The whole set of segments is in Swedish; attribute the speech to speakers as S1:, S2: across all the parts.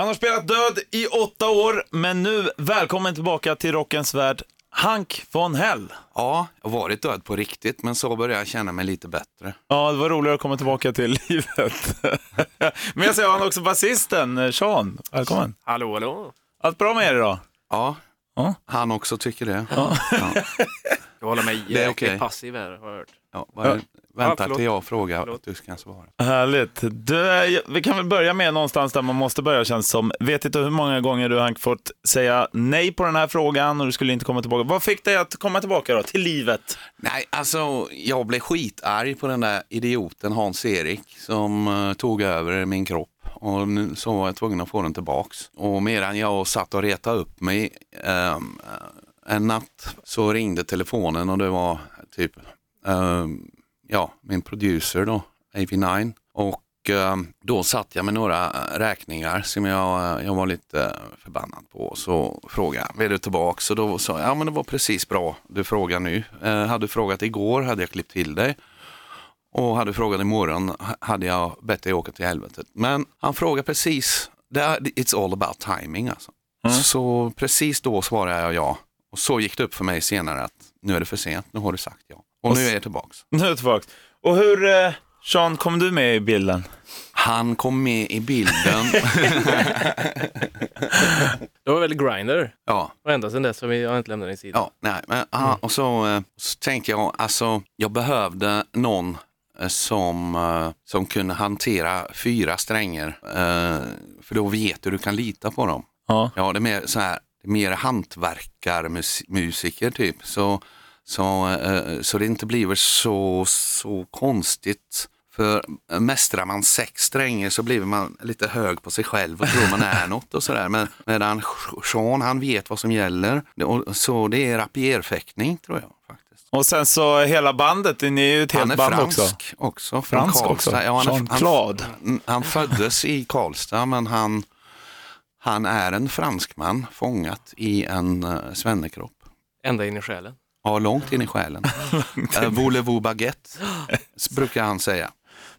S1: Han har spelat död i åtta år, men nu välkommen tillbaka till rockens värld, Hank von Hell.
S2: Ja, jag har varit död på riktigt, men så börjar jag känna mig lite bättre.
S1: Ja, det var roligare att komma tillbaka till livet. men jag ser han också basisten, eh, Sean. Välkommen.
S3: Hallå, hallå.
S1: Allt bra med er idag?
S2: Ja,
S1: Ja.
S2: han också tycker det.
S1: Ja.
S2: Ja.
S3: Jag håller mig jäkligt
S2: okej.
S3: passiv här, har jag hört.
S2: Ja, bara, Vänta
S3: förlåt.
S2: till jag frågar
S3: Förlåt.
S2: att du ska svara.
S1: Härligt. Du, vi kan väl börja med någonstans där man måste börja känns som. Vet inte hur många gånger du Hank fått säga nej på den här frågan och du skulle inte komma tillbaka. Vad fick dig att komma tillbaka då, till livet?
S2: Nej, alltså jag blev skitarg på den där idioten Hans-Erik som eh, tog över min kropp. Och nu så var jag tvungen att få den tillbaks. Och medan jag satt och retade upp mig ehm, en natt så ringde telefonen och det var typ ehm, ja, min producer då, AV9. Och ehm, då satt jag med några eh, räkningar som jag, eh, jag var lite eh, förbannad på. Så frågade jag, är du tillbaka? Så då sa jag, ja men det var precis bra du frågar nu. Eh, hade du frågat igår hade jag klippt till dig. Och hade du frågat imorgon hade jag bett dig åka till helvetet. Men han frågade precis, det är- it's all about timing alltså. Så precis då svarade jag ja. Och så gick det upp för mig senare att nu är det för sent, nu har du sagt ja. Och nu är jag tillbaks.
S1: Nu är jag tillbaka. Och hur, eh, Sean, kom du med i bilden?
S2: Han kom med i bilden.
S3: Det var väl Grindr
S2: ja,
S3: och ända sedan dess har vi har inte lämnat din sida.
S2: ja, nej, men, aha, och så, eh, så tänkte jag, alltså jag behövde någon eh, som, eh, som kunde hantera fyra strängar. Eh, för då vet du, du kan lita på dem.
S1: Ja.
S2: Ja, det är mer så här, det är mer hantverkarmusiker typ. Så, så, eh, så det inte blir så, så konstigt. För mästrar man sex strängar så blir man lite hög på sig själv och tror man är något och sådär. Men medan Sean, han vet vad som gäller. Så det är rapierfäktning tror jag faktiskt.
S1: Och sen så hela bandet, ni är ju ett
S2: Han
S1: helt
S2: är
S1: band
S2: fransk
S1: också.
S2: också. från
S1: Fransk
S2: Karlstad.
S1: också?
S2: Ja, han, är-
S1: Jean-Claude.
S2: Han, han föddes i Karlstad men han, han är en franskman fångat i en uh, svennekropp.
S3: Ända in i själen.
S2: Ja, långt in i själen. Voulez-vous baguette, brukar han säga.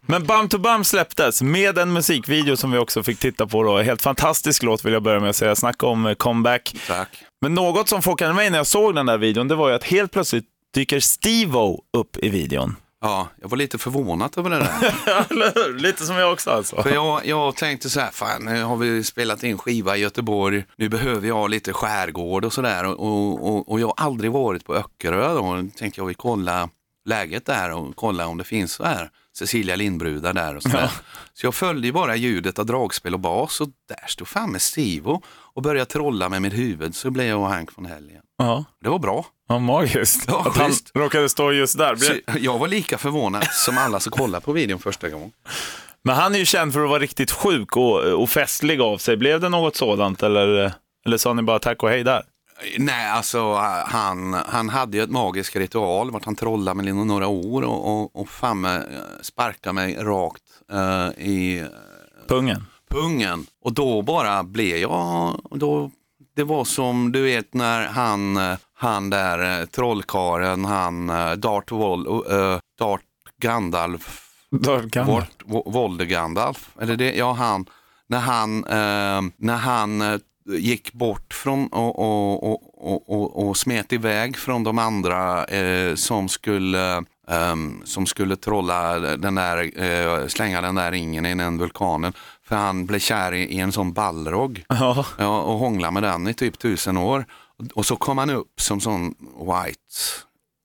S1: Men Bam to Bam släpptes med en musikvideo som vi också fick titta på då. Helt fantastisk låt vill jag börja med att säga. Snacka om eh, comeback.
S2: Tack.
S1: Men något som chockade mig när jag såg den där videon, det var ju att helt plötsligt dyker Steve-O upp i videon.
S2: Ja, jag var lite förvånad över det där.
S1: Lite som jag också alltså.
S2: För jag, jag tänkte så här, fan nu har vi spelat in skiva i Göteborg, nu behöver jag lite skärgård och sådär. Och, och, och jag har aldrig varit på Öckerö då. Tänkte jag vill kolla läget där och kolla om det finns så här Cecilia Lindbrudar där och sådär. Så jag följde bara ljudet av dragspel och bas och där stod framme Stivo och började trolla med mitt huvud så blev jag och Hank von Hell igen.
S1: Ja,
S2: Det var bra.
S1: ja magiskt.
S2: Ja,
S1: att han råkade stå just där.
S2: Så jag var lika förvånad som alla som kollade på videon första gången.
S1: Men han är ju känd för att vara riktigt sjuk och, och festlig av sig. Blev det något sådant eller, eller sa ni bara tack och hej där?
S2: Nej, alltså han, han hade ju ett magisk ritual, vart han trollade med några år och, och, och fan eh, sparkade mig rakt eh, i
S1: Pungen.
S2: pungen. Och då bara blev jag, då, det var som du vet när han, eh, han där eh, trollkaren, han eh, Darth, Vol, uh, Darth Gandalf, Vort, Vo- Volder Gandalf, eller det, ja han, när han, eh, när han eh, gick bort från och, och, och, och, och, smet iväg från de andra eh, som skulle ehm, som skulle trolla den där, eh, slänga den där ringen i den vulkanen. För han blev kär i, i en sån ballrog
S1: Ja.
S2: ja, och hånglade med den i typ tusen år. Och så kom han upp som sån white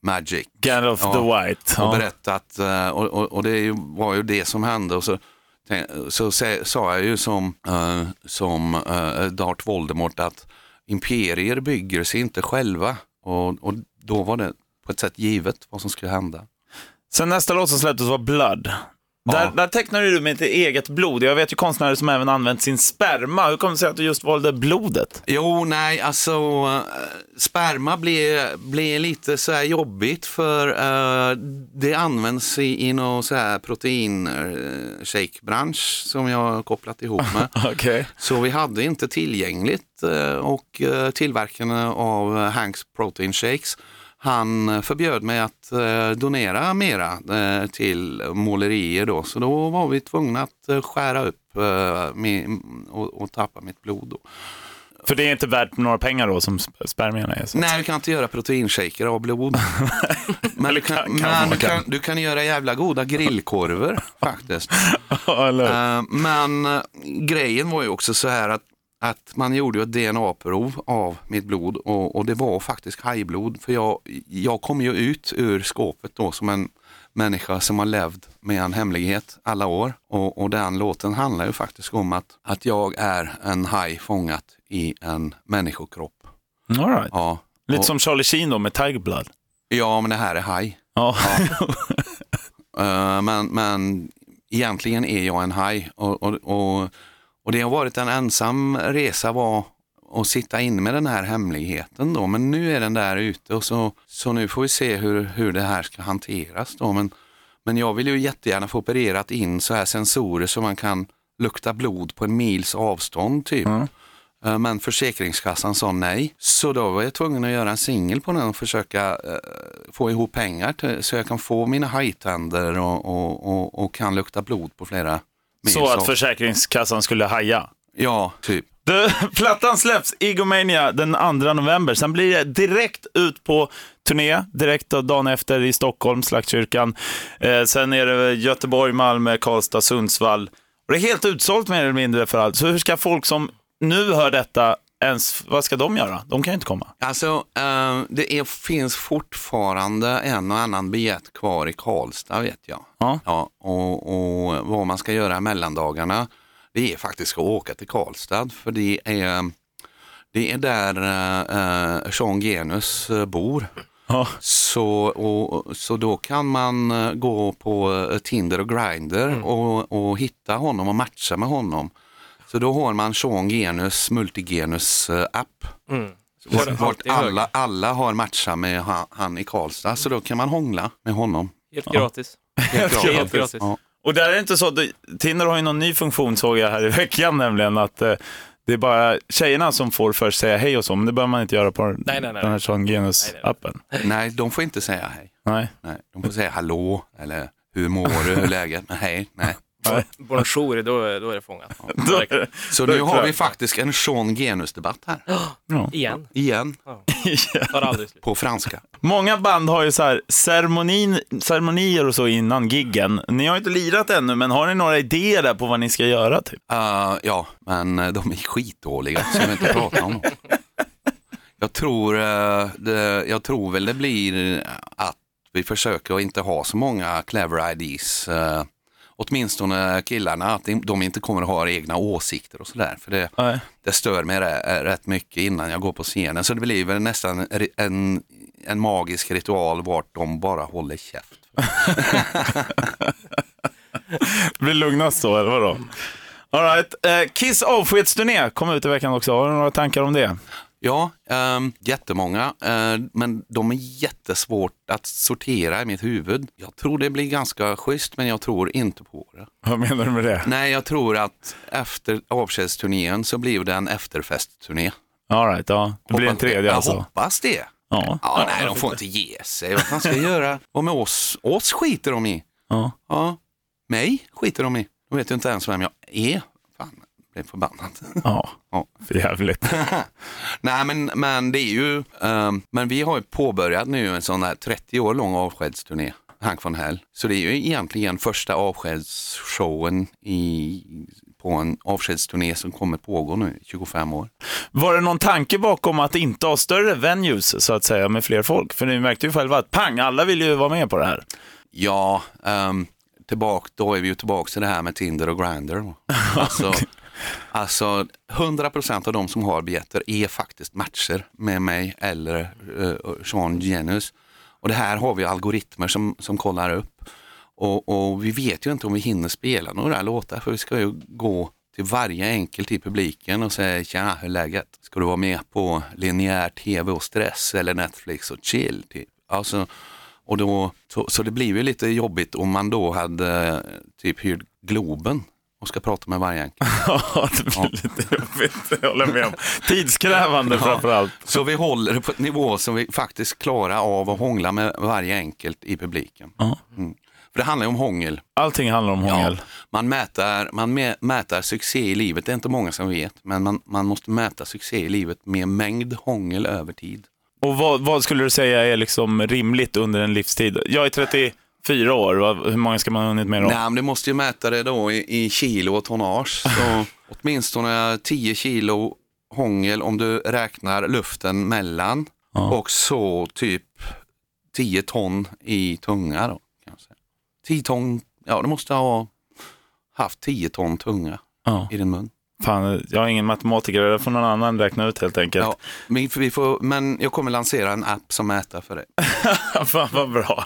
S2: magic
S1: Gandalf
S2: Ja,
S1: the White.
S2: och berättat eh, och, och, och det var ju det som hände och så, så sa jag ju som, uh, som uh, Darth Voldemort att imperier bygger sig inte själva och, och då var det på ett sätt givet vad som skulle hända.
S1: Sen nästa låt som släpptes var Blood. Där, där tecknade du med ett eget blod. Jag vet ju konstnärer som även använt sin sperma. Hur kom det sig att du just valde blodet?
S2: Jo, nej, alltså äh, sperma blir, blir lite så här jobbigt för äh, det används i, i någon så här protein äh, shake-bransch som jag har kopplat ihop med.
S1: Okej.
S2: Så vi hade inte tillgängligt eh, och eh, tillverkarna av eh, Hanks Protein Shakes han förbjöd mig att eh, donera mera eh, till målerier då. Så då var vi tvungna att eh, skära upp och, tappa mitt blod. Då.
S1: För det är inte värt några pengar då som sp- spermierna är? Så.
S2: Nej, du kan inte göra proteinshaker av blod. men du kan,
S1: kan-
S2: men du
S1: kan.
S2: du kan göra jävla goda grillkorvar faktiskt. Men grejen var ju också så här att, att man gjorde ett DNA-prov av mitt blod och, och det var faktiskt hajblod. För jag, jag kom ju ut ur skåpet då som en människa som har levt med en hemlighet alla år. Och, och den låten handlar ju faktiskt om att, att jag är en haj fångat i en människokropp.
S1: All right.
S2: Ja,
S1: Lite
S2: och,
S1: som Charlie Sheen då med Tiger Blood.
S2: ja men det här är haj.
S1: Ja.
S2: Eh, men, men egentligen är jag en haj och, och, och, det har varit en ensam resa var att sitta inne med den här hemligheten då. Men nu är den där ute och så, så nu får vi se hur, hur det här ska hanteras då. Men, men jag vill ju jättegärna få opererat in så här sensorer så man kan lukta blod på en mils avstånd typ.
S1: Mm.
S2: Eh, Men Försäkringskassan sa nej. Så då var jag tvungen att göra en singel på den och försöka eh, få ihop pengar till, så jag kan få mina hajtänder och, och, och, och kan lukta blod på flera
S1: Så att. Försäkringskassan skulle haja.
S2: Ja, typ.
S1: Du, plattan släpps, Egomania, den 2 november. Sen blir det direkt ut på turné, direkt dagen efter i Stockholm, Slaktkyrkan. Eh, sen är det Göteborg, Malmö, Karlstad, Sundsvall. Och det är helt utsålt mer eller mindre för allt. Så hur ska folk som nu hör detta ens, vad ska de göra? De kan ju inte komma.
S2: Alltså, eh, det är, finns fortfarande en och annan biljett kvar i Karlstad vet jag.
S1: Ja.
S2: Ja, och, och vad man ska göra mellandagarna, det är faktiskt att åka till Karlstad. För det är, det är där eh, Sean Genus eh, bor.
S1: Ja.
S2: Så, och, så då kan man eh, gå på eh, Tinder och Grindr
S1: Mm.
S2: och, och hitta honom och matcha med honom. Så då har man Sean Genus Multigenus eh, app.
S3: Mm.
S2: Vart,
S3: Kör
S2: vart
S3: alltid höger.
S2: alla, alla har matchat med han, han i Karlstad, så då kan man hångla med honom.
S3: Helt gratis.
S2: Helt
S1: gratis.
S3: Helt gratis.
S2: Ja.
S1: Och där är det inte så, du- Tinder har ju någon ny funktion såg jag här i veckan nämligen, att eh, det är bara tjejerna som får först säga hej och så, men det behöver man inte göra på
S3: nej, nej.
S1: den här Sean
S3: Nej, nej, nej.
S1: Genus-appen.
S2: Nej, de får inte säga hej.
S1: Nej.
S2: Nej, de får säga hallå eller hur mår du, hur är läget? Men hej, nej.
S3: Bonjour, då, är- då är det fångat.
S2: Så nu har vi faktiskt en Sean Genus-debatt här.
S1: Ja.
S3: Igen.
S2: Igen,
S3: Tar aldrig slut.
S2: på franska.
S1: Många band har ju så här ceremonin, ceremonier och så innan giggen. Ni har ju inte lirat ännu, men har ni några idéer där på vad ni ska göra? Typ?
S2: Uh, ja, men eh, de är skitdåliga, så jag vill inte prata om dem. Jag tror, eh, det, jag tror väl det blir att vi försöker att inte ha så många clever ideas. Uh, åtminstone killarna, att de- inte kommer att ha egna åsikter och sådär. För det,
S1: Nej.
S2: det stör mig rä- rätt mycket innan jag går på scenen. Så det blir väl nästan en, en magisk ritual vart de bara håller käft.
S1: Det blir lugnast så, eller vadå? All right. eh, Kiss avskedsturné kom ut i veckan också. Har du några tankar om det?
S2: Ja, um, jättemånga, eh, men de är jättesvårt att sortera i mitt huvud. Jag tror det blir ganska schysst, men jag tror inte på det.
S1: Vad menar du med det?
S2: Nej, jag tror att efter avskedsturnén så blir det en efterfestturné.
S1: All right, ja. Det blir en tredje
S2: jag
S1: alltså.
S2: hoppas det.
S1: Ja.
S2: Ja, nej, de får inte ge sig. Vad fan ska jag göra? Och med oss, oss skiter de i.
S1: ja.
S2: Ja, mig skiter de i. De vet ju inte ens vem jag är. Jag blev förbannad.
S1: Ja,
S2: Ja.
S1: för jävligt.
S2: Nej, men, men det är ju, ehm, men vi har ju påbörjat nu en sån här 30 år lång avskedsturné, Hank von Hell. Så det är ju egentligen första avskedsshowen i, på en avskedsturné som kommer pågå nu i 25 år.
S1: Var det någon tanke bakom att inte ha större venues, så att säga, med fler folk? För ni märkte ju själva att pang, alla vill ju vara med på det här.
S2: Ja, um, tillbaka, då är vi ju tillbaka till det här med Tinder och Grindr. Alltså, alltså 100% av de som har biljetter är faktiskt matcher med mig eller uh, Sean Genus. Och det här har vi algoritmer som, som kollar upp. Och, och vi vet ju inte om vi hinner spela några låtar för vi ska ju gå till varje enkelt typ i publiken och säga tjena, hur är läget? Ska du vara med på linjär tv och stress eller Netflix och chill? Typ. Alltså, och då, så, så det blir ju lite jobbigt om man då hade eh, typ hyrt Globen och ska prata med varje enkel.
S1: Ja, det blir lite jobbigt. Jag håller med om. Tidskrävande
S2: Ja.
S1: framför allt.
S2: Så vi håller det på ett nivå som vi faktiskt klarar av att hångla med varje enkelt i publiken.
S1: Ja.
S2: Mm. För det handlar ju om hångel.
S1: Allting handlar om hångel.
S2: Man mäter, man mä- mäter succé i livet, det är inte många som vet, men man, man måste mäta succé i livet med mängd hångel över tid.
S1: Och vad, vad skulle du säga är liksom rimligt under en livstid? Jag är 34 år, hur många ska man ha hunnit med då?
S2: Nej, men du måste ju mäta det då i, i kilo och tonnage. Så åtminstone 10 kilo hångel om du räknar luften mellan
S1: Ja.
S2: och så typ 10 ton i tunga. Då, kan jag säga. 10 ton, ja du måste ha haft 10 ton tunga
S1: Ja.
S2: i din mun.
S1: Fan, jag är ingen matematiker, det får någon annan räkna ut helt enkelt.
S2: Ja, men, vi får, men jag kommer lansera en app som mäter för det.
S1: Fan vad bra.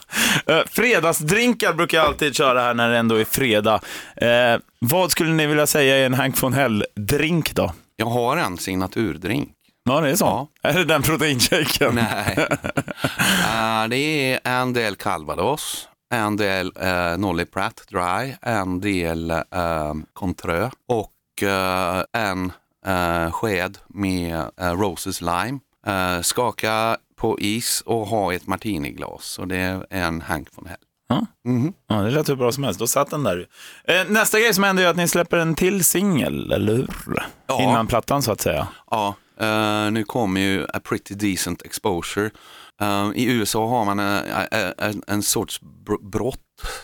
S1: Uh, fredagsdrinkar brukar jag alltid köra här när det ändå är fredag. Eh, vad skulle ni vilja säga är en Hank von Hell-drink då?
S2: Jag har en signaturdrink.
S1: Ja, det är så.
S2: Ja.
S1: Är det den proteinshaken?
S2: Nej. Eh, det är en del calvados, en del uh, Nolly Pratt Dry, en del uh, Contrö och eh, en uh, sked med uh, Roses Lime. Eh, skaka på is och ha ett martiniglas. Så det är en Hank von Hell.
S1: Ja.
S2: Mhm.
S1: Ja, det lät hur bra som helst. Då satt den där. Eh, nästa grej som händer är att ni släpper en till singel, eller hur?
S2: Ja.
S1: Innan plattan så att säga.
S2: Ja, eh, nu kommer ju A Pretty Decent Exposure. Eh, I USA har man eh, eh, en, en sorts br- brott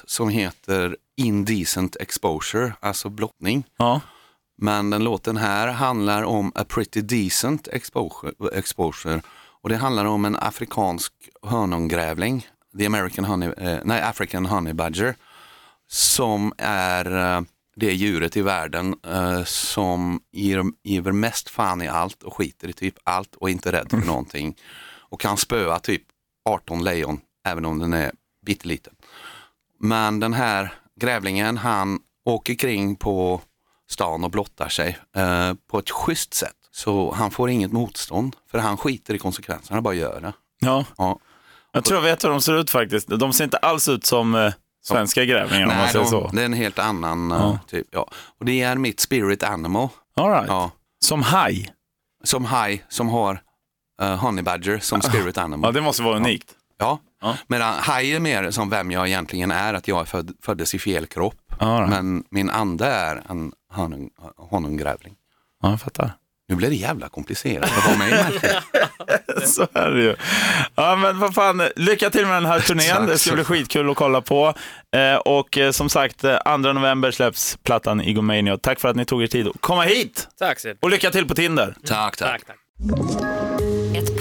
S2: som heter Indecent Exposure, alltså blottning.
S1: Ja.
S2: Men den låten här handlar om A Pretty Decent Exposure, exposure och det handlar om en afrikansk hönungrävling, the American honey, eh, nej, African Honey Badger, som är eh, det djuret i världen eh, som ger, ger mest fan i allt och skiter i typ allt och inte rädd för någonting. Och kan spöa typ 18 lejon, även om den är bitteliten. Men den här grävlingen, han åker kring på stan och blottar sig eh, på ett schysst sätt. Så han får inget motstånd, för han skiter i konsekvenserna, han bara gör det.
S1: ja.
S2: Ja.
S1: Jag tror jag vet hur de ser ut faktiskt. De ser inte alls ut som eh, svenska grävlingar om man säger
S2: de,
S1: så.
S2: det är en helt annan eh,
S1: Ja.
S2: typ. Ja. Och det är mitt spirit animal.
S1: All right.
S2: Ja.
S1: Som haj.
S2: Som haj som har uh, honey badger som spirit
S1: Ja,
S2: animal.
S1: det måste vara unikt.
S2: Ja.
S1: Ja.
S2: Medan haj är mer som vem jag egentligen är, att jag är född, föddes i fel kropp.
S1: Right.
S2: Men min ande är en honung, honunggrävling.
S1: Ja, jag fattar.
S2: Nu blir det jävla komplicerat att vara med i.
S1: Så är det ju. Ja, men vad fan, lycka till med den här turnén. Det ska bli skitkul att kolla på. Eh, och eh, som sagt, eh, 2 november släpps plattan Igomania. Tack för att ni tog er tid att komma hit.
S3: Tack Sid.
S1: Och lycka till på Tinder.
S2: Tack, tack.
S3: Tack,